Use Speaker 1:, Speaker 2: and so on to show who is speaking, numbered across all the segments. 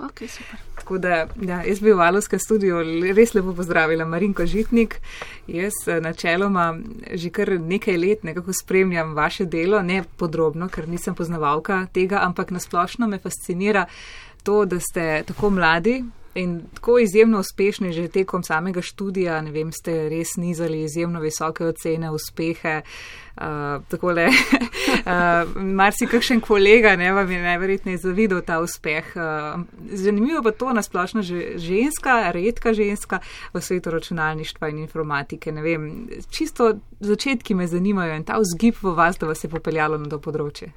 Speaker 1: Okay, super.
Speaker 2: Tako da, ja, jaz bi v Alovskem studiu res lepo pozdravila Marinko Žitnik. Jaz eh, načeloma že kar nekaj let nekako spremljam vaše delo, ne podrobno, ker nisem poznavalka tega, ampak nasplošno me fascinira to, da ste tako mladi, In tako izjemno uspešni že tekom samega študija, ne vem, ste res nizali izjemno visoke ocene, uspehe. Uh, tako le, uh, mar si kakšen kolega, ne vam je najverjetneje zavidel ta uspeh. Uh, zanimivo pa to nasplošno že ženska, redka ženska v svetu računalništva in informatike. Ne vem, čisto začetki me zanimajo in ta vzgib v vas, da vas je popeljalo na to področje.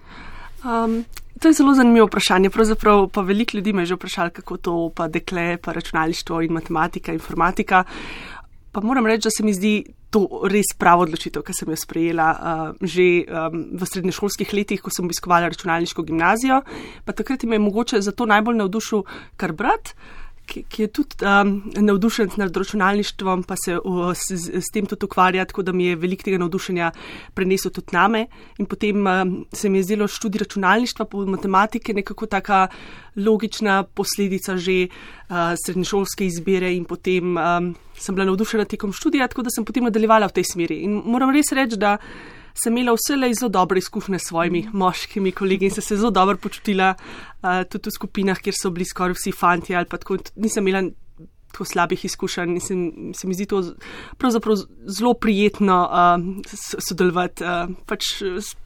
Speaker 1: Um, to je zelo zanimivo vprašanje. Pravzaprav pa veliko ljudi me je že vprašalo, kako to pa dekle, pa računalništvo in matematika, informatika. Pa moram reči, da se mi zdi to res pravo odločitev, ki sem jo sprejela uh, že um, v srednješolskih letih, ko sem obiskovala računalniško gimnazijo. Pa takrat me je mogoče za to najbolj navdušil kar brat ki, ki je tudi um, navdušen nad računalništvom, pa se uh, s, s tem tudi ukvarja, tako da mi je veliko tega navdušenja prenesel tudi name. In potem um, se mi je zdelo študij računalništva po matematike nekako taka logična posledica že uh, srednješolske izbire in potem um, sem bila navdušena tekom študija, tako da sem potem nadaljevala v tej smeri. In moram res reči, da sem imela vse zelo dobre izkušnje s svojimi moškimi kolegi in se, se zelo dobro počutila uh, tudi v skupinah, kjer so bili skoraj vsi fanti ali pa tako. Nisem imela tako slabih izkušenj in se, se mi zdi to pravzaprav zelo prijetno uh, sodelovati uh, pač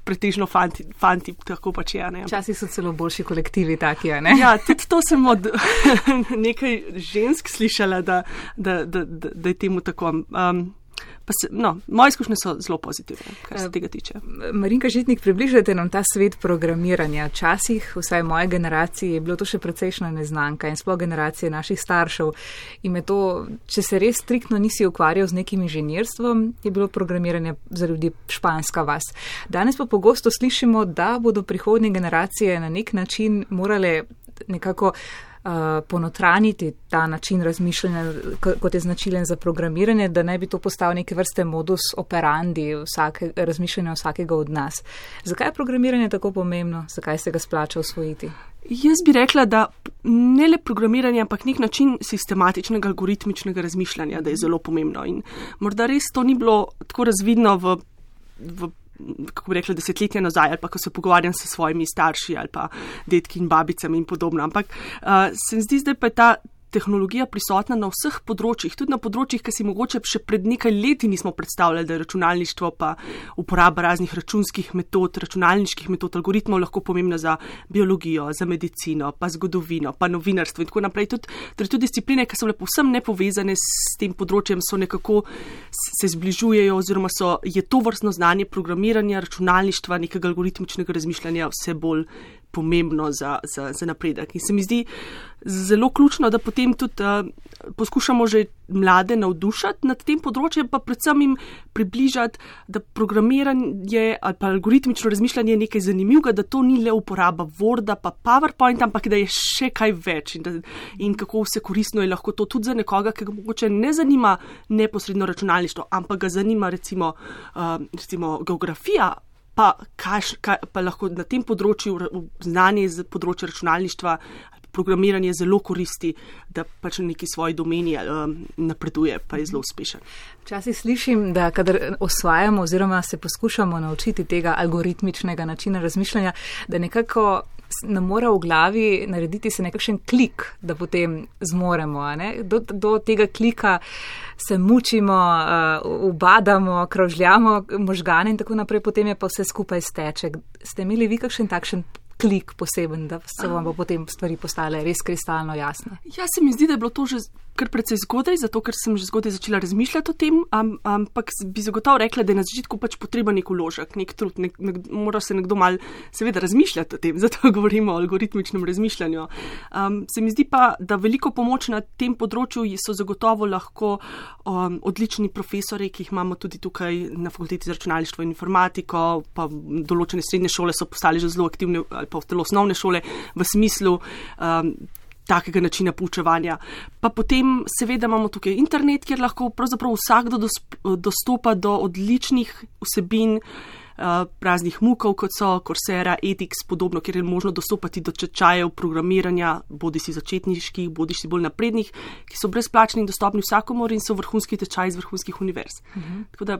Speaker 1: pretežno fanti, fanti tako pač je.
Speaker 2: Včasih so celo boljši kolektivi taki,
Speaker 1: ne? Ja, tudi to sem od nekaj žensk slišala, da, da, da, da, da je temu tako. Um, Se, no, moje izkušnje so zelo pozitivne, kar se tega tiče.
Speaker 2: Marinka Žitnik, približajte nam ta svet programiranja. Včasih, vsaj moje generacije, je bilo to še precejšna neznanka in sploh generacije naših staršev. In me to, če se res striktno nisi ukvarjal z nekim inženirstvom, je bilo programiranje za ljudi španska vas. Danes pa pogosto slišimo, da bodo prihodnje generacije na nek način morale nekako ponotraniti ta način razmišljanja, kot je značilen za programiranje, da ne bi to postal neke vrste modus operandi vsake, razmišljanja vsakega od nas. Zakaj je programiranje tako pomembno? Zakaj se ga splača usvojiti?
Speaker 1: Jaz bi rekla, da ne le programiranje, ampak nek način sistematičnega algoritmičnega razmišljanja, da je zelo pomembno. In morda res to ni bilo tako razvidno v, v kako bi rekla, desetletja nazaj, ali pa ko se pogovarjam s svojimi starši ali pa detki in babicami in podobno. Ampak uh, se mi zdi, da je ta tehnologija prisotna na vseh področjih, tudi na področjih, ki si mogoče še pred nekaj leti nismo predstavljali, da je računalništvo pa uporaba raznih računskih metod, računalniških metod, algoritmov lahko pomembna za biologijo, za medicino, pa zgodovino, pa novinarstvo in tako naprej. Tudi, torej tudi discipline, ki so le povsem nepovezane s tem področjem, so nekako se zbližujejo oziroma so, je to vrstno znanje programiranja, računalništva, nekega algoritmičnega razmišljanja vse bolj pomembno za, za, za napredek. In se mi zdi zelo ključno, da potem tudi uh, poskušamo že mlade navdušati nad tem področjem, pa predvsem jim približati, da programiranje ali pa algoritmično razmišljanje je nekaj zanimivega, da to ni le uporaba Worda pa PowerPoint, ampak da je še kaj več in, da, in kako vse koristno je lahko to tudi za nekoga, ki ga mogoče ne zanima neposredno računalništvo, ampak ga zanima recimo, uh, recimo geografija pa, kaj, kaj, pa lahko na tem področju znanje z področja računalništva. Programiranje zelo koristi, da pač na neki svoji domeni um, napreduje, pa je zelo uspešen.
Speaker 2: Včasih slišim, da kadar osvajamo oziroma se poskušamo naučiti tega algoritmičnega načina razmišljanja, da nekako nam mora v glavi narediti se nekakšen klik, da potem zmoremo. Do, do tega klika se mučimo, uh, ubadamo, krožljamo možgane in tako naprej, potem je pa vse skupaj steče. Ste imeli vi kakšen takšen klik poseben, da se vam bo potem stvari postale res kristalno jasne?
Speaker 1: Ja, se mi zdi, da je bilo to že kar precej zgodaj, zato ker sem že zgodaj začela razmišljati o tem, am, ampak bi zagotovo rekla, da je na začetku pač potreba nek uložek, nek trud, nek, nek, mora se nekdo mal seveda razmišljati o tem, zato govorimo o algoritmičnem razmišljanju. Um, se mi zdi pa, da veliko pomoč na tem področju so zagotovo lahko um, odlični profesori, ki jih imamo tudi tukaj na fakulteti za računalništvo in informatiko, pa določene srednje šole so postali že zelo aktivne ali pa v telo osnovne šole v smislu um, takega načina poučevanja. Pa potem seveda imamo tukaj internet, kjer lahko pravzaprav vsakdo dostopa do odličnih vsebin. raznih mukov, kot so Coursera, Ethics, podobno, kjer je možno dostopati do čečajev programiranja, bodi si začetniških, bodi si bolj naprednih, ki so brezplačni in dostopni vsakomor in so vrhunski tečaj iz vrhunskih univerz. Uh -huh. Tako da,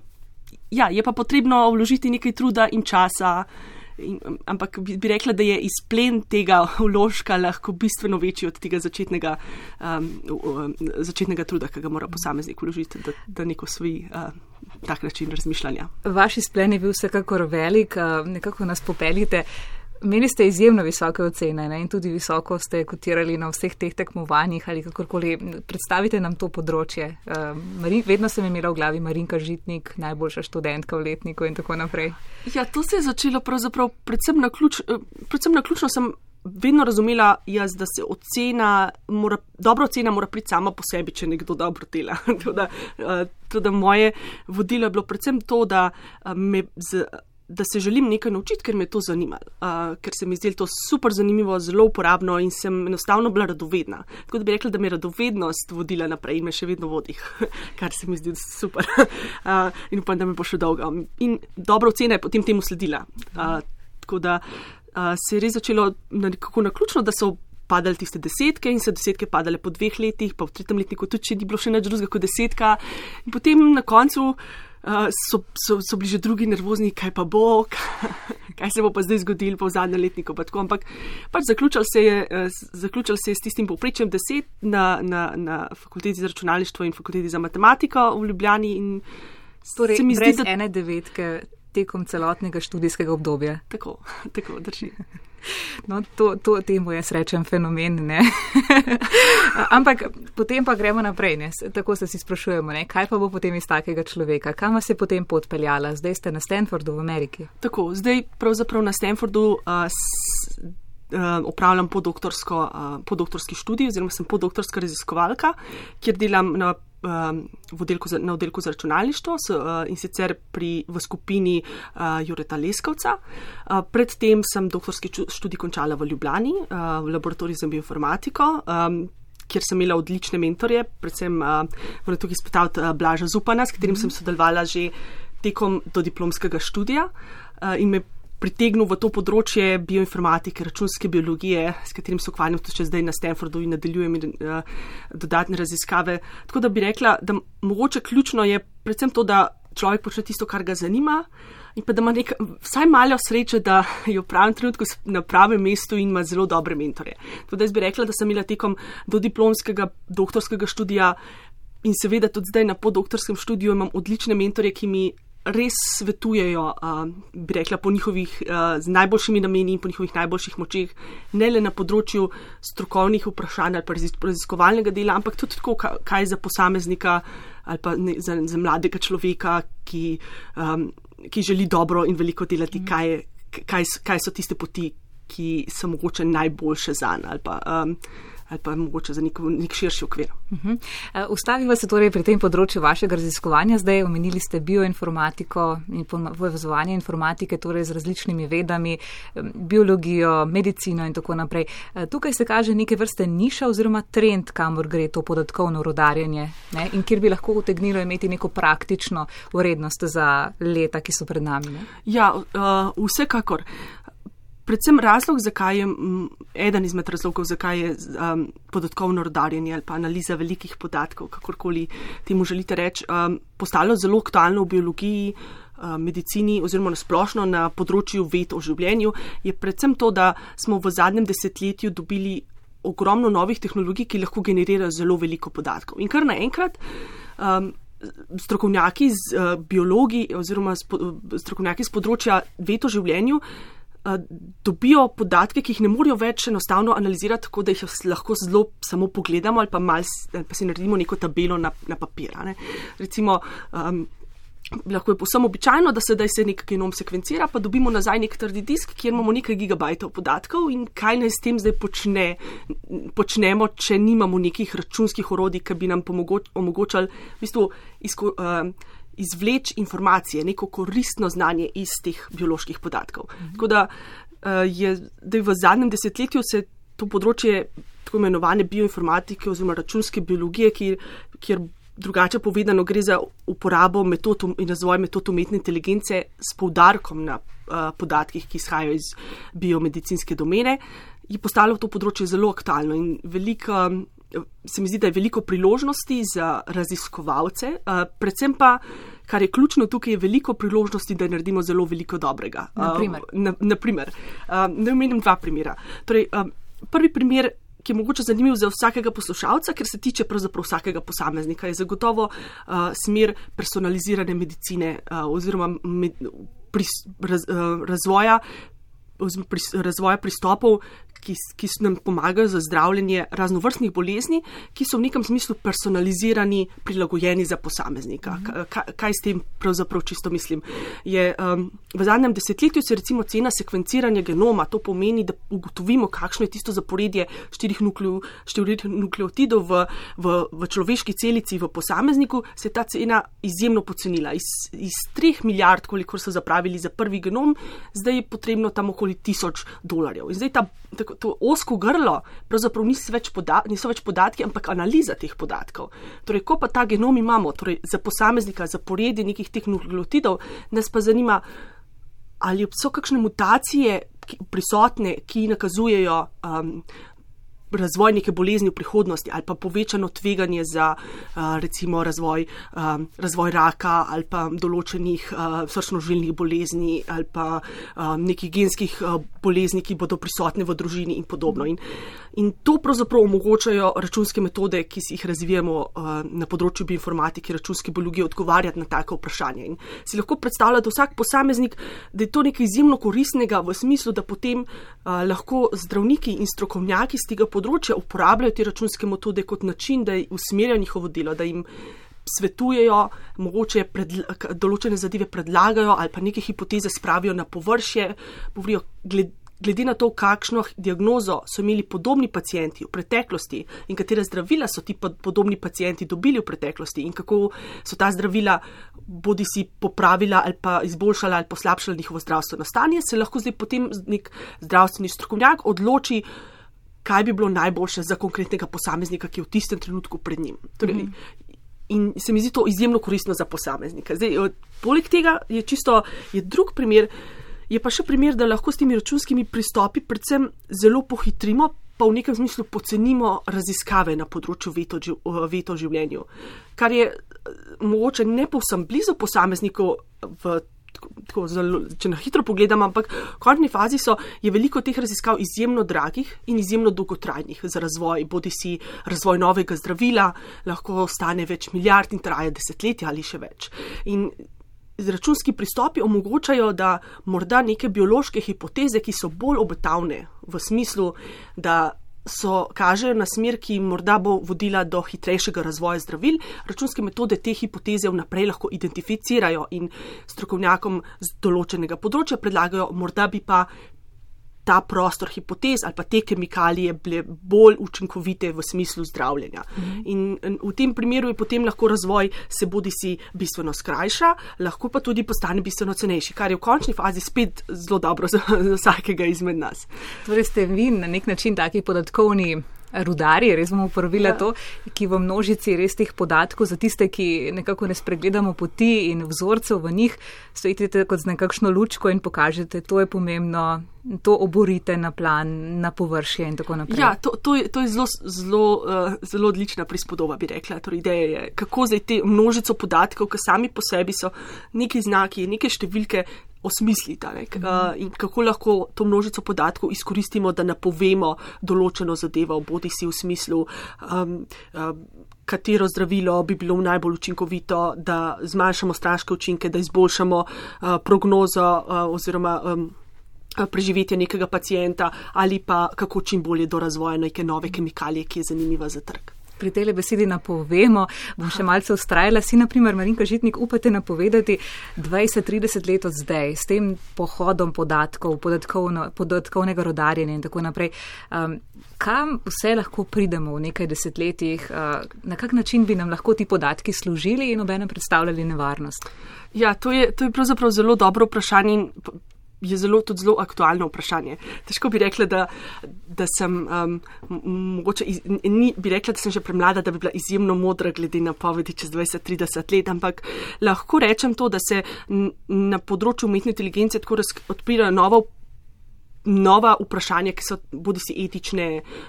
Speaker 1: ja, je pa potrebno vložiti nekaj truda in časa. In, ampak bi, bi rekla, da je izplen tega vložka lahko bistveno večji od tega začetnega, um, um, začetnega truda, ki ga mora posameznik vložiti, da, da neko svoj uh, tak način razmišljanja.
Speaker 2: Vaš izplen je bil vsekakor velik, uh, nekako nas popeljite. Meni ste izjemno visoke ocene ne? in tudi visoko ste kotirali na vseh teh tekmovanjih ali kakorkoli. Predstavite nam to področje. Uh, Marin, vedno sem imela v glavi Marinka Žitnik, najboljša študentka v letniku in tako naprej.
Speaker 1: Ja, to se je začelo pravzaprav predvsem na, ključ, eh, predvsem na ključno sem. Vedno razumela jaz, da se ocena, mora, dobra ocena mora priti sama po sebi, če nekdo dobro dela. Tudi uh, moje vodilo je bilo predvsem to, da uh, me z da se želim nekaj naučiti, ker me je to zanimalo, uh, ker se mi zdi to super zanimivo, zelo uporabno in sem enostavno bila radovedna. Tako da bi rekla, da me je radovednost vodila naprej in me še vedno vodi, kar se mi zdi super. Uh, in upam, da me bo še dolgo. In dobra ocena je potem temu sledila. Uh, tako da uh, se je res začelo nekako na ključno, da so. Padali tiste desetke in so desetke padale po dveh letih, pa v tretjem letniku tudi, če ni bilo še nič drugega kot desetka. In potem na koncu uh, so, so, so bili že drugi nervozni, kaj pa bo, kaj se bo pa zdaj zgodilo po zadnjem letniku. Pa Ampak pač zaključil se, je, uh, zaključil se je s tistim povprečjem deset na, na, na fakulteti za računalništvo in fakulteti za matematiko v Ljubljani.
Speaker 2: Torej, mi zdi, da ene devetke tekom celotnega študijskega obdobja.
Speaker 1: Tako, tako drži.
Speaker 2: No, to, to temu jaz rečem fenomen. Ampak potem pa gremo naprej. Ne? Tako se si sprašujemo, ne? kaj pa bo potem iz takega človeka, kam vas je potem podpeljala. Zdaj ste na Stanfordu v Ameriki.
Speaker 1: Tako, zdaj pravzaprav na Stanfordu. Uh, s, Opravljam podoktorsko, podoktorski študij, oziroma sem podoktorska raziskovalka, kjer delam na oddelku za, na oddelku za računalništvo s, uh, in sicer pri, v skupini uh, Jureta Leskovca. Uh, predtem sem doktorski študij končala v Ljubljani, uh, v laboratoriju za bioinformatiko. Um, Kjer sem imela odlične mentorje, predvsem uh, moram tukaj izpostaviti uh, Blaža Zupana, s katerim mm -hmm. sem sodelovala že tekom do diplomskega študija uh, in me pritegnil v to področje bioinformatike, računske biologije, s katerim se ukvarjam tudi zdaj na Stanfordu in nadaljujem in, uh, dodatne raziskave. Tako da bi rekla, da mogoče ključno je predvsem to, da človek počne tisto, kar ga zanima. In pa da ima nek, vsaj malo sreče, da je v pravem trenutku na pravem mestu in ima zelo dobre mentore. Tudi jaz bi rekla, da sem imela tekom do diplomskega doktorskega študija in seveda tudi zdaj na podoktorskem študiju imam odlične mentore, ki mi res svetujejo, uh, bi rekla, po njihovih uh, z najboljšimi nameni in po njihovih najboljših močeh, ne le na področju strokovnih vprašanj ali pa raziskovalnega dela, ampak tudi tako, kaj za posameznika ali pa ne, za, za mladega človeka, ki, um, ki želi dobro in veliko delati, mm. kaj, kaj, kaj so tiste poti, ki so mogoče najboljše za njega ali pa mogoče za nek, nek širši okvir. Uh -huh.
Speaker 2: uh, Ustaviva se torej pri tem področju vašega raziskovanja. Zdaj omenili ste bioinformatiko in povezovanje informatike torej z različnimi vedami, biologijo, medicino in tako naprej. Uh, tukaj se kaže neke vrste niša oziroma trend, kamor gre to podatkovno rodarjenje ne? in kjer bi lahko utegnilo imeti neko praktično urednost za leta, ki so pred nami. Ne?
Speaker 1: Ja, uh, vsekakor. Predvsem razlog, zakaj je, eden izmed razlogov, zakaj je um, podatkovno rodarjenje ali pa analiza velikih podatkov, kakorkoli temu želite reči, um, postalo zelo aktualno v biologiji, um, medicini oziroma nasplošno na področju ved o življenju, je predvsem to, da smo v zadnjem desetletju dobili ogromno novih tehnologij, ki lahko generirajo zelo veliko podatkov. In kar naenkrat. Um, Strokovnjaki z uh, biologi oziroma spo, strokovnjaki z področja veto življenju dobijo podatke, ki jih ne morejo več enostavno analizirati, tako da jih lahko zelo samo pogledamo ali pa, mal, ali pa si naredimo neko tabelo na, na papir. Recimo, um, lahko je posebno običajno, da sedaj se nek genom sekvencira, pa dobimo nazaj nek trdi disk, kjer imamo nekaj gigabajtov podatkov in kaj naj s tem zdaj počne, počnemo, če nimamo nekih računskih orodij, ki bi nam omogočali v bistvu izko, uh, izvleči informacije, neko koristno znanje iz teh bioloških podatkov. Mhm. Tako da, uh, je, da v zadnjem desetletju se to področje tako imenovane bioinformatike oziroma računske biologije, kjer, kjer drugače povedano, gre za uporabo metod in razvoj metod umetne inteligence s poudarkom na uh, podatkih, ki izhajajo iz biomedicinske domene, je postalo to področje zelo aktualno in veliko. Se mi zdi, da je veliko priložnosti za raziskovalce, uh, predvsem pa, kar je ključno tukaj, je veliko priložnosti, da naredimo zelo veliko dobrega.
Speaker 2: Naprimer.
Speaker 1: Uh, na, naprimer, uh, ne omenim dva primera. Torej, uh, prvi primer ki je mogoče zanimiv za vsakega poslušalca, ker se tiče pravzaprav vsakega posameznika, je zagotovo uh, smer personalizirane medicine uh, oziroma med, pris, raz, uh, razvoja, razvoja pristopov, ki, ki nam pomagajo za zdravljenje raznovrstnih bolezni, ki so v nekem smislu personalizirani, prilagojeni za posameznika. Mhm. Kaj, kaj s tem pravzaprav čisto mislim? Je, um, v zadnjem desetletju se recimo cena sekvenciranja genoma, to pomeni, da ugotovimo, kakšno je tisto zaporedje štirih, nukleu, štirih nukleotidov v, v, v človeški celici v posamezniku, se je ta cena izjemno pocenila. Iz, iz treh milijard, koliko so zapravili za prvi genom, zdaj je potrebno tam okoli tisoč dolarjev. In zdaj ta tako, to osko grlo, pravzaprav niso več, poda niso več podatki, ampak analiza teh podatkov. Torej, ko pa ta genom imamo, torej za posameznika, za poredi nekih teh nukleotidov, nas pa zanima, ali so kakšne mutacije prisotne, ki nakazujejo um, razvoj neke bolezni v prihodnosti ali pa povečano tveganje za uh, recimo razvoj, um, razvoj raka ali pa določenih uh, srčno-žilnih bolezni ali pa um, nekih genskih uh, bolezni, ki bodo prisotne v družini in podobno. In, in to pravzaprav omogočajo računske metode, ki si jih razvijamo uh, na področju bioinformatike, računske biologije, odgovarjati na take vprašanja. In si lahko predstavlja, da vsak posameznik, da je to nekaj izjemno koristnega v smislu, da potem uh, lahko zdravniki in strokovnjaki tega področja področja uporabljajo te računske metode kot način, da usmerjajo njihovo delo, da jim svetujejo, mogoče določene zadeve predlagajo ali pa neke hipoteze spravijo na površje, govorijo glede. Glede na to, kakšno diagnozo so imeli podobni pacijenti v preteklosti in katere zdravila so ti podobni pacijenti dobili v preteklosti in kako so ta zdravila bodi si popravila ali pa izboljšala ali poslabšala njihovo zdravstveno stanje, se lahko zdaj potem nek zdravstveni strokovnjak odloči, kaj bi bilo najboljše za konkretnega posameznika, ki je v tistem trenutku pred njim. Torej, mm -hmm. In se mi zdi to izjemno koristno za posameznika. Zdaj, poleg tega je čisto je drug primer, je pa še primer, da lahko s temi računskimi pristopi predvsem zelo pohitrimo, pa v nekem smislu pocenimo raziskave na področju veto v življenju, kar je mogoče ne povsem blizu posameznikov v tako zelo, če na hitro pogledam, ampak v končni fazi so, je veliko teh raziskav izjemno dragih in izjemno dolgotrajnih za razvoj, bodi si razvoj novega zdravila, lahko stane več milijard in traja desetletja ali še več. In Računski pristopi omogočajo, da morda neke biološke hipoteze, ki so bolj obetavne v smislu, da so kažejo na smer, ki morda bo vodila do hitrejšega razvoja zdravil. Računske metode te hipoteze vnaprej lahko identificirajo in strokovnjakom z določenega področja predlagajo, morda bi pa ta prostor hipotez ali pa te kemikalije bile bolj učinkovite v smislu zdravljenja. Mhm. In v tem primeru je potem lahko razvoj se bodi si bistveno skrajša, lahko pa tudi postane bistveno cenejši, kar je v končni fazi spet zelo dobro za, za vsakega izmed nas.
Speaker 2: Torej ste vi na nek način taki podatkovni rudarji, res bomo uporabili ja. to, ki v množici res teh podatkov za tiste, ki nekako ne spregledamo poti in vzorcev v njih, stojite kot z nekakšno lučko in pokažete, to je pomembno, to oborite na plan, na površje in tako naprej.
Speaker 1: Ja, to, to, je, to je zelo, zelo, uh, zelo odlična prispodoba, bi rekla. Torej, ideja je, kako zdaj te množico podatkov, ki sami po sebi so neki znaki, neke številke, osmisliti uh, in kako lahko to množico podatkov izkoristimo, da napovemo določeno zadevo, bodi si v smislu. Um, um, Katero zdravilo bi bilo najbolj učinkovito, da zmanjšamo straške učinke, da izboljšamo uh, prognozo uh, oziroma um, preživetje nekega pacijenta, ali pa kako čim bolje do razvoja neke nove kemikalije, ki je zanimiva za trg
Speaker 2: pri tej besedi napovemo, bom še malce ustrajala. Si, na primer, Marinka Žitnik, upate napovedati 20-30 let od zdaj s tem pohodom podatkov, podatkovno, podatkovnega rodarjenja in tako naprej. Um, kam vse lahko pridemo v nekaj desetletjih, uh, na kak način bi nam lahko ti podatki služili in obenem predstavljali nevarnost?
Speaker 1: Ja, to je, to je pravzaprav zelo dobro vprašanje. Je zelo, tudi zelo aktualno vprašanje. Težko bi rekla, da, da sem um, mogoče, ni, bi rekla, da sem že premlada, da bi bila izjemno modra glede na povedi čez 20-30 let, ampak lahko rečem to, da se na področju umetne inteligence tako odpirajo nova nova vprašanja, ki so bodi si etične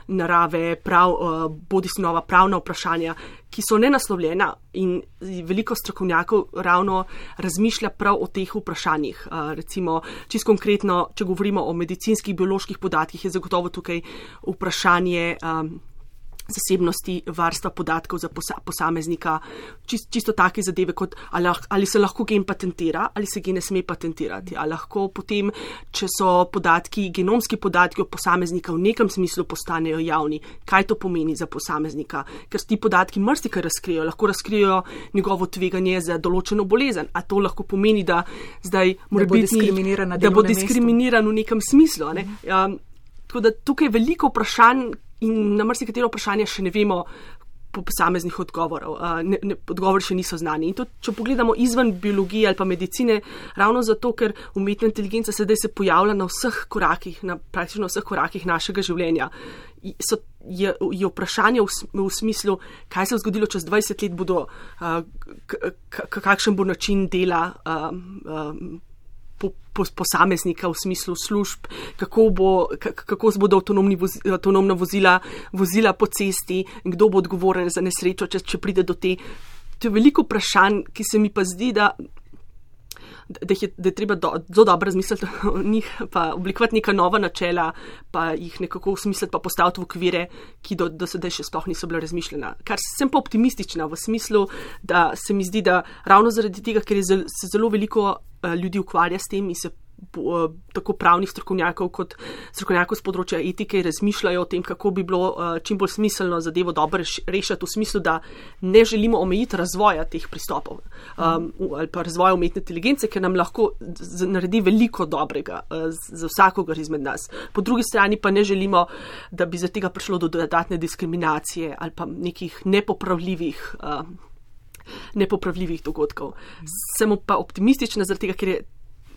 Speaker 1: narave, prav, uh, bodi si nova pravna vprašanja, ki so nenaslovljena in veliko strokovnjakov ravno razmišlja prav o teh vprašanjih. Uh, recimo, čisto konkretno, če govorimo o medicinskih, bioloških podatkih, je zagotovo tukaj vprašanje. Um, zasebnosti, varstva podatkov za posa, posameznika, čist, čisto take zadeve, kot ali, ali se lahko gen patentira ali se gen ne sme patentirati. Ali lahko potem, če so podatki, genomski podatki o posameznika v nekem smislu postanejo javni, kaj to pomeni za posameznika, ker ti podatki mrstika razkrijo, lahko razkrijo njegovo tveganje za določeno bolezen. A to lahko pomeni, da zdaj mora biti diskriminiran, da bo diskriminiran v nekem smislu. Ne? Um, tako da tukaj je veliko vprašanj, In na marsikatero vprašanje še ne vemo po posameznih odgovorov. Ne, ne, odgovori še niso znani. In to, če pogledamo izven biologije ali pa medicine, ravno zato, ker umetna inteligenca sedaj se pojavlja na vseh korakih, na praktično vseh korakih našega življenja. So, je, je vprašanje v, v smislu, kaj se je zgodilo čez 20 let, bodo, k, k, kakšen bo način dela. Uh, uh, po, po, posameznika v smislu služb, kako, bo, kako bodo vozi, avtonomna vozila vozila po cesti, kdo bo odgovoren za nesrečo, če, če pride do te. To je veliko vprašanj, ki se mi pa zdi, da da, je, da je treba do, zelo dobro razmisliti o njih, pa oblikovati neka nova načela, pa jih nekako usmisliti, pa postaviti v okvire, ki do, do sedaj še sploh niso bile razmišljena. Kar sem pa optimistična v smislu, da se mi zdi, da ravno zaradi tega, ker zel, se zelo veliko uh, ljudi ukvarja s tem in se tako pravnih strokovnjakov kot strokovnjakov z področja etike razmišljajo o tem, kako bi bilo eh, čim bolj smiselno zadevo dobro rešiti v smislu, da ne želimo omejiti razvoja teh pristopov um, ali pa razvoja umetne inteligence, ker nam lahko naredi veliko dobrega uh, za vsakogar izmed nas. Po drugi strani pa ne želimo, da bi za tega prišlo do dodatne diskriminacije ali pa nekih nepopravljivih. Uh, Nepopravljivih dogodkov. Sem pa optimistična, zaradi tega, ker je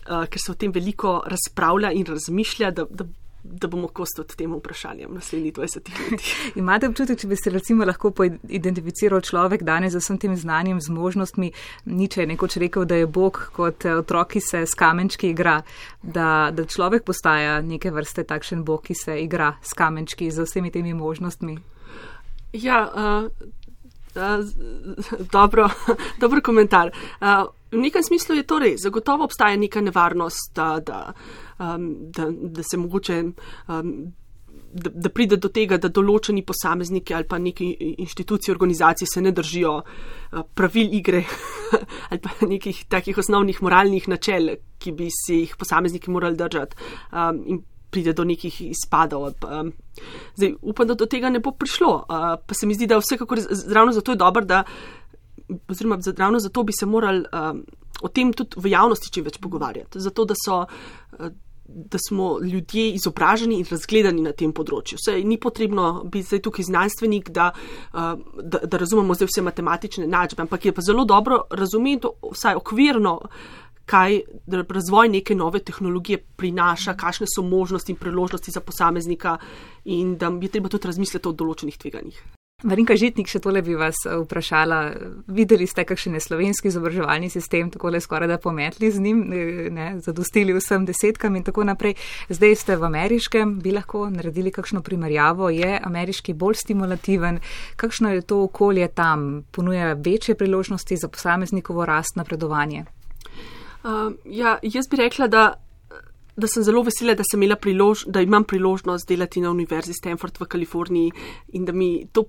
Speaker 1: uh, ker se o tem veliko razpravlja in razmišlja, da, da, da bomo kost od tem vprašanjem naslednjih 20 let.
Speaker 2: Imate občutek, če bi se recimo lahko identificiral človek danes z vsem tem znanjem, z možnostmi, niče je nekoč rekel, da je Bog kot eh, otroki se s kamenčki igra, da, da človek postaja neke vrste takšen Bog, ki se igra s kamenčki, z vsemi temi možnostmi.
Speaker 1: Ja, uh, uh, dobro, dobro komentar. Uh, V nekem smislu je to res. Zagotovo obstaja neka nevarnost, da, da, um, da, da se mogoče. Um, Da, da pride do tega, da določeni posamezniki ali pa neki inštitucije, organizacije se ne držijo pravil igre ali pa nekih takih osnovnih moralnih načel, ki bi si jih posamezniki morali držati um, in pride do nekih izpadov. Um, zdaj, upam, da do tega ne bo prišlo. Uh, pa se mi zdi, da vsekakor ravno zato je dobro, da oziroma ravno zato bi se morali um, o tem tudi v javnosti čim več pogovarjati. Zato, da, so, uh, da smo ljudje izobraženi in razgledani na tem področju. Vse ni potrebno biti zdaj tukaj znanstvenik, da, uh, da, da razumemo zdaj vse matematične načbe, ampak je pa zelo dobro razumeti vsaj okvirno. Kaj razvoj neke nove tehnologije prinaša, kakšne so možnosti in priložnosti za posameznika, in da je treba tudi razmisliti o določenih tveganjih.
Speaker 2: Marinka Žitnik, še tole bi vas eh, vprašala. Videli ste, kakšen je slovenski izobraževalni sistem, tako le skoraj da pometli z njim, ne, zadostili vsem desetkam in tako naprej. Zdaj ste v ameriškem, bi lahko naredili kakšno primerjavo. Je ameriški bolj stimulativen? Kakšno je to okolje tam? Ponuja večje priložnosti za posameznikovo rast, napredovanje?
Speaker 1: Uh, ja, jaz bi rekla, da. Da sem zelo vesela, da, prilož, da imam priložnost delati na Univerzi Stanford v Kaliforniji in da mi to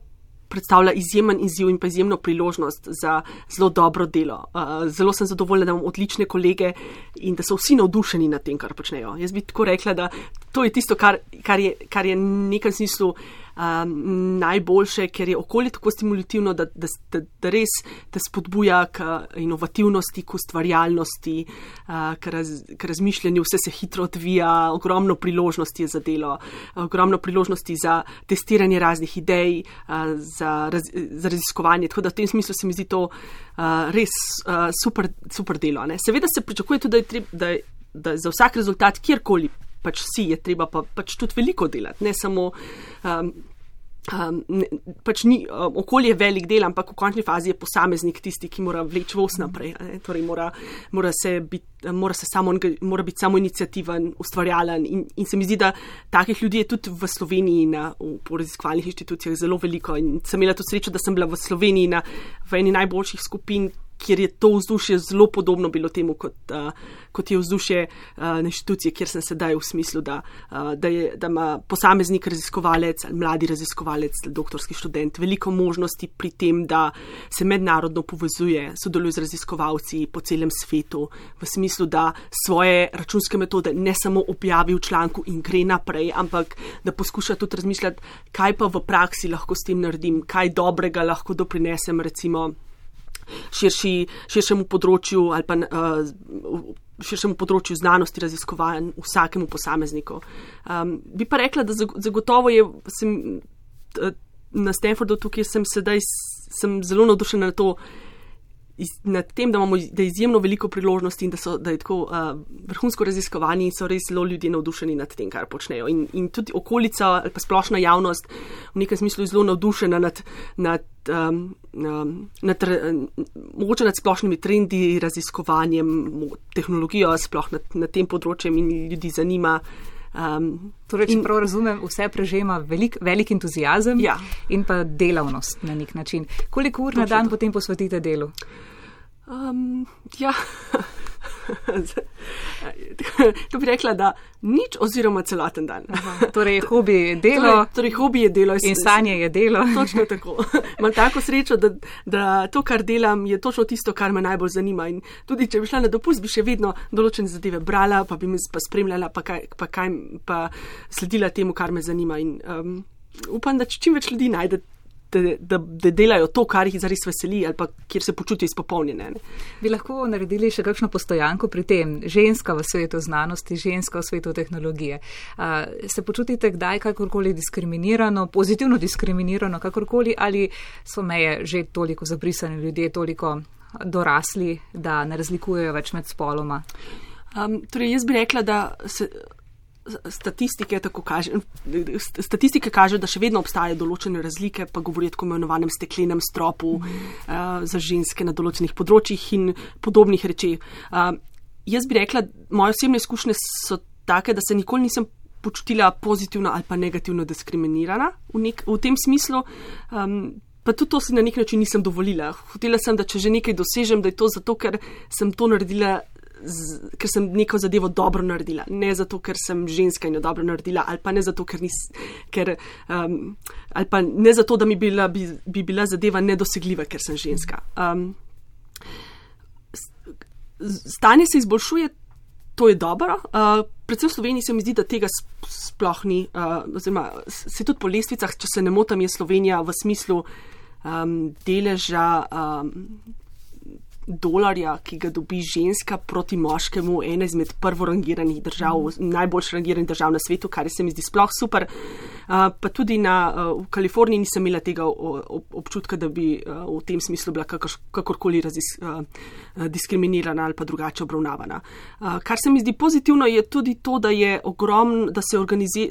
Speaker 1: predstavlja izjemen izziv in pa izjemno priložnost za zelo dobro delo. Uh, zelo sem zadovoljna, da imam odlične kolege in da so vsi navdušeni nad tem, kar počnejo. Jaz bi tako rekla, da to je tisto, kar, kar, je, kar je v nekem smislu uh, um, najboljše, ker je okolje tako stimulativno, da, da, da, da res te spodbuja k inovativnosti, k ustvarjalnosti, uh, k, raz, k razmišljanju, vse se hitro odvija, ogromno priložnosti je za delo, ogromno priložnosti za testiranje raznih idej, uh, za, raz, za raziskovanje. Tako da v tem smislu se mi zdi to uh, res uh, super, super delo. Ne? Seveda se pričakuje tudi, da je treba da za vsak rezultat, kjerkoli pač si, je treba pa, pač tudi veliko delati, ne samo. Um, Um, ne, pač ni um, okolje velik del, ampak v končni fazi je posameznik tisti, ki mora vleči vos naprej. Torej mora, mora, se bit, mora, se samo, mora biti samo inicijativen, ustvarjalen. In, in se mi zdi, da takih ljudi je tudi v Sloveniji na, v, v raziskovalnih inštitucijah zelo veliko. In sem imela tudi srečo, da sem bila v Sloveniji na, v eni najboljših skupin, kjer je to vzdušje zelo podobno bilo temu, kot, uh, kot je vzdušje uh, na inštituciji, kjer sem sedaj v smislu, da, uh, da, je, da ima posameznik raziskovalec, mladi raziskovalec, doktorski študent veliko možnosti pri tem, da se mednarodno povezuje, sodeluje z raziskovalci po celem svetu, v smislu, da svoje računske metode ne samo objavi v članku in gre naprej, ampak da poskuša tudi razmišljati, kaj pa v praksi lahko s tem naredim, kaj dobrega lahko doprinesem, recimo širši, širšemu področju ali pa uh, širšemu področju znanosti raziskovanj vsakemu posamezniku. Um, bi pa rekla, da zagotovo je sem, na Stanfordu tukaj sem sedaj sem zelo navdušena na to, nad tem, da imamo da izjemno veliko priložnosti in da, so, da je tako uh, vrhunsko raziskovanje in so res zelo ljudje navdušeni nad tem, kar počnejo. In, in tudi okolica ali pa splošna javnost v nekem smislu je zelo navdušena nad, nad, um, um, nad, mogoče nad splošnimi trendi, raziskovanjem, tehnologijo, sploh nad, nad tem področjem in ljudi zanima.
Speaker 2: Um, torej, če prav razumem, vse prežema velik, velik entuzijazem ja. in pa delavnost na nek način. Koliko ur Točno na dan to. potem posvetite delu?
Speaker 1: Um, ja. to bi rekla, da nič oziroma celoten dan.
Speaker 2: Aha, torej, hobi je delo.
Speaker 1: Torej, torej hobi je delo.
Speaker 2: In stanje je delo.
Speaker 1: Točno tako. Imam tako srečo, da, da to, kar delam, je točno tisto, kar me najbolj zanima. In tudi, če bi šla na dopust, bi še vedno določene zadeve brala, pa bi me pa spremljala, pa, kaj, pa, kaj, pa sledila temu, kar me zanima. In, um, upam, da čim več ljudi najde da, da, da delajo to, kar jih zares veseli ali pa kjer se počutijo izpopolnjene.
Speaker 2: Bi lahko naredili še kakšno postojanko pri tem, ženska v svetu znanosti, ženska v svetu tehnologije. A, se počutite kdaj kakorkoli diskriminirano, pozitivno diskriminirano, kakorkoli ali so meje že toliko zabrisane, ljudje toliko dorasli, da ne razlikujejo več med spoloma?
Speaker 1: Um, torej, jaz bi rekla, da se statistike kaže, statistike kaže, da še vedno obstajajo določene razlike, pa govorijo o tako imenovanem steklenem stropu mm. uh, za ženske na določenih področjih in podobnih rečeh. Uh, jaz bi rekla, moje osebne izkušnje so take, da se nikoli nisem počutila pozitivno ali pa negativno diskriminirana v, nek, v tem smislu. Um, Pa tudi to si na nek način nisem dovolila. Hotela sem, da če že nekaj dosežem, da je to zato, ker sem to naredila z, ker sem neko zadevo dobro naredila, ne zato, ker sem ženska in jo dobro naredila, ali pa ne zato, ker nis, ker, um, ali pa ne zato, da mi bila, bi, bi bila zadeva nedosegljiva, ker sem ženska. Um, stanje se izboljšuje, to je dobro. Uh, predvsem v Sloveniji se mi zdi, da tega sploh ni. Uh, oziroma, se tudi po lestvicah, če se ne motim, je Slovenija v smislu um, deleža. Um, dolarja, ki ga dobi ženska proti moškemu, ena izmed prvorangiranih držav, mm. najboljš rangiranih držav na svetu, kar se mi zdi sploh super. Uh, pa tudi na, uh, v Kaliforniji nisem imela tega občutka, da bi uh, v tem smislu bila kakor, kakorkoli razis, uh, diskriminirana ali pa drugače obravnavana. Uh, kar se mi zdi pozitivno, je tudi to, da, ogrom, da, se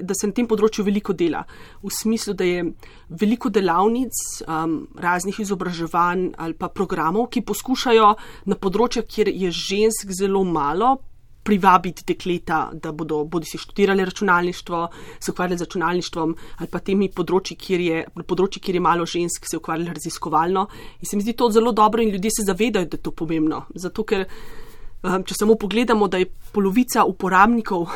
Speaker 1: da se na tem področju veliko dela. V smislu, da je veliko delavnic, um, raznih izobraževanj ali pa programov, ki poskušajo poskušajo na področju, kjer je žensk zelo malo, privabiti dekleta, da bodo bodi si študirali računalništvo, se ukvarjali z računalništvom ali pa temi področji, kjer je, področji, kjer je malo žensk, se ukvarjali raziskovalno. In se mi zdi to zelo dobro in ljudje se zavedajo, da je to pomembno. Zato, ker um, če samo pogledamo, da je polovica uporabnikov.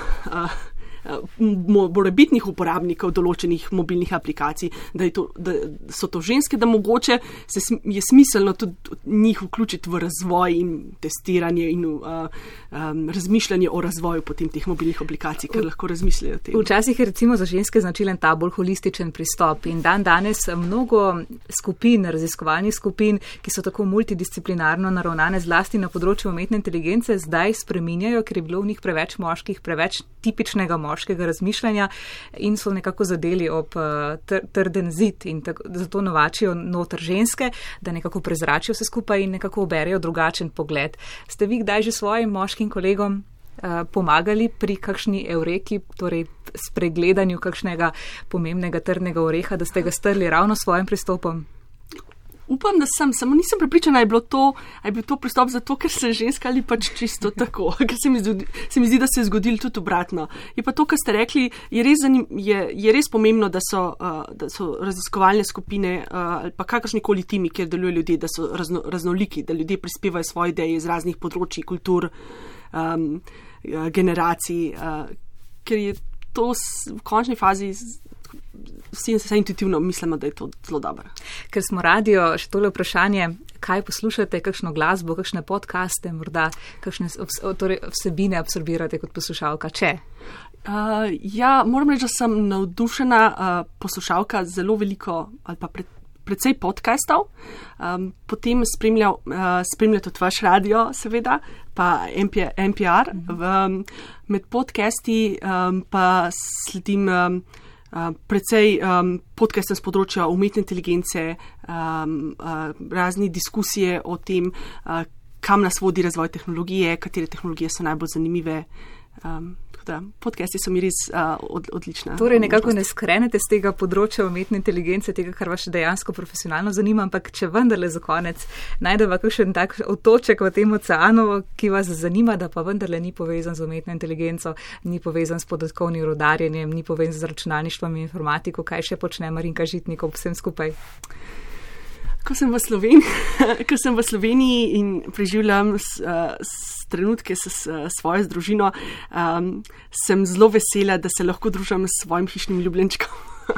Speaker 1: Uh, morebitnih uporabnikov določenih mobilnih aplikacij, da, to, da so to ženske, da mogoče se, je smiselno tudi njih vključiti v razvoj in testiranje in uh, um, razmišljanje o razvoju potem teh mobilnih aplikacij, ker lahko razmišljajo o tem.
Speaker 2: Včasih je recimo za ženske značilen ta bolj holističen pristop in dan danes mnogo skupin, raziskovalnih skupin, ki so tako multidisciplinarno naravnane zlasti na področju umetne inteligence, zdaj spreminjajo, ker je bilo v njih preveč moških, preveč tipičnega moškega moškega razmišljanja in so nekako zadeli ob eh, trden zid in tako, zato novačijo noter ženske, da nekako prezračijo vse skupaj in nekako oberejo drugačen pogled. Ste vi kdaj že svojim moškim kolegom uh, pomagali pri kakšni eureki, torej spregledanju kakšnega pomembnega trdnega oreha, da ste ga strli ravno s svojim pristopom?
Speaker 1: Upam, da sem, samo nisem pripričana, da je, to, je bil to pristop zato, ker sem ženska ali pač čisto tako, ker se mi, zdi, se mi zdi, da se je zgodilo tudi obratno. Je pa to, kar ste rekli, je res, zanim, je, je res pomembno, da so, uh, da so raziskovalne skupine uh, ali pa kakršni koli timi, kjer delujejo ljudje, da so razno, raznoliki, da ljudje prispevajo svoje ideje iz raznih področji, kultur, um, generacij, uh, ker je to v končni fazi vsi se intuitivno mislimo, da je to zelo dobro.
Speaker 2: Ker smo radio, še tole vprašanje, kaj poslušate, kakšno glasbo, kakšne podkaste, morda kakšne torej vsebine absorbirate kot poslušalka, če?
Speaker 1: Uh, ja, moram reči, da sem navdušena uh, poslušalka zelo veliko ali pa pred, predvsej podkastov. Um, potem spremlja, uh, spremlja tudi vaš radio, seveda, pa MP, NPR. Mhm. V, med podcasti um, pa sledim. Um, precej um, podcaste z področja umetne inteligence, um, uh, razne diskusije o tem, uh, kam nas vodi razvoj tehnologije, katere tehnologije so najbolj zanimive. Um, da, podcasti so mi res uh, od, odlična.
Speaker 2: Torej, nekako možnost. ne skrenete z tega področja umetne inteligence, tega, kar vas dejansko profesionalno zanima, ampak če vendarle za konec najdeva kakšen tak otoček v tem oceanu, ki vas zanima, da pa vendarle ni povezan z umetno inteligenco, ni povezan s podatkovnim rodarjenjem, ni povezan z računalništvom in informatiko, kaj še počne Marinka Žitnik ob vsem skupaj.
Speaker 1: Ko sem v Sloveniji, ko sem v Sloveniji in preživljam s, s trenutke s, s svojo družino, um, sem zelo vesela, da se lahko družim s svojim hišnim ljubljenčkom.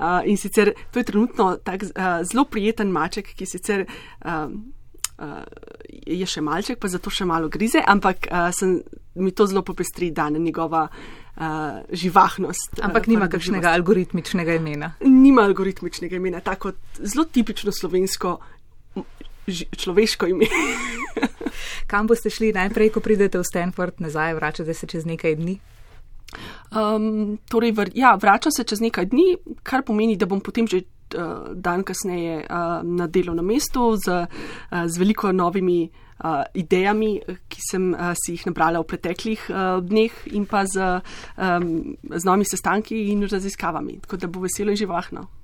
Speaker 1: uh, in sicer to je trenutno tak uh, zelo prijeten maček, ki sicer. Um, Uh, je še malček, pa zato še malo grize, ampak uh, sem, mi to zelo popestri, da je njegova uh, živahnost.
Speaker 2: Ampak uh, nima kakšnega algoritmičnega imena.
Speaker 1: Nima algoritmičnega imena, tako zelo tipično slovensko človeško ime.
Speaker 2: Kam boste šli najprej, ko pridete v Stanford, nazaj, vračate se čez nekaj dni?
Speaker 1: Um, torej, vr, ja, vračam se čez nekaj dni, kar pomeni, da bom potem že uh, dan kasneje uh, na delovnem mestu z, uh, z veliko novimi uh, idejami, ki sem uh, si jih nabrala v preteklih uh, dneh in pa z, um, z novimi sestanki in raziskavami. Tako da bo veselo in živahno.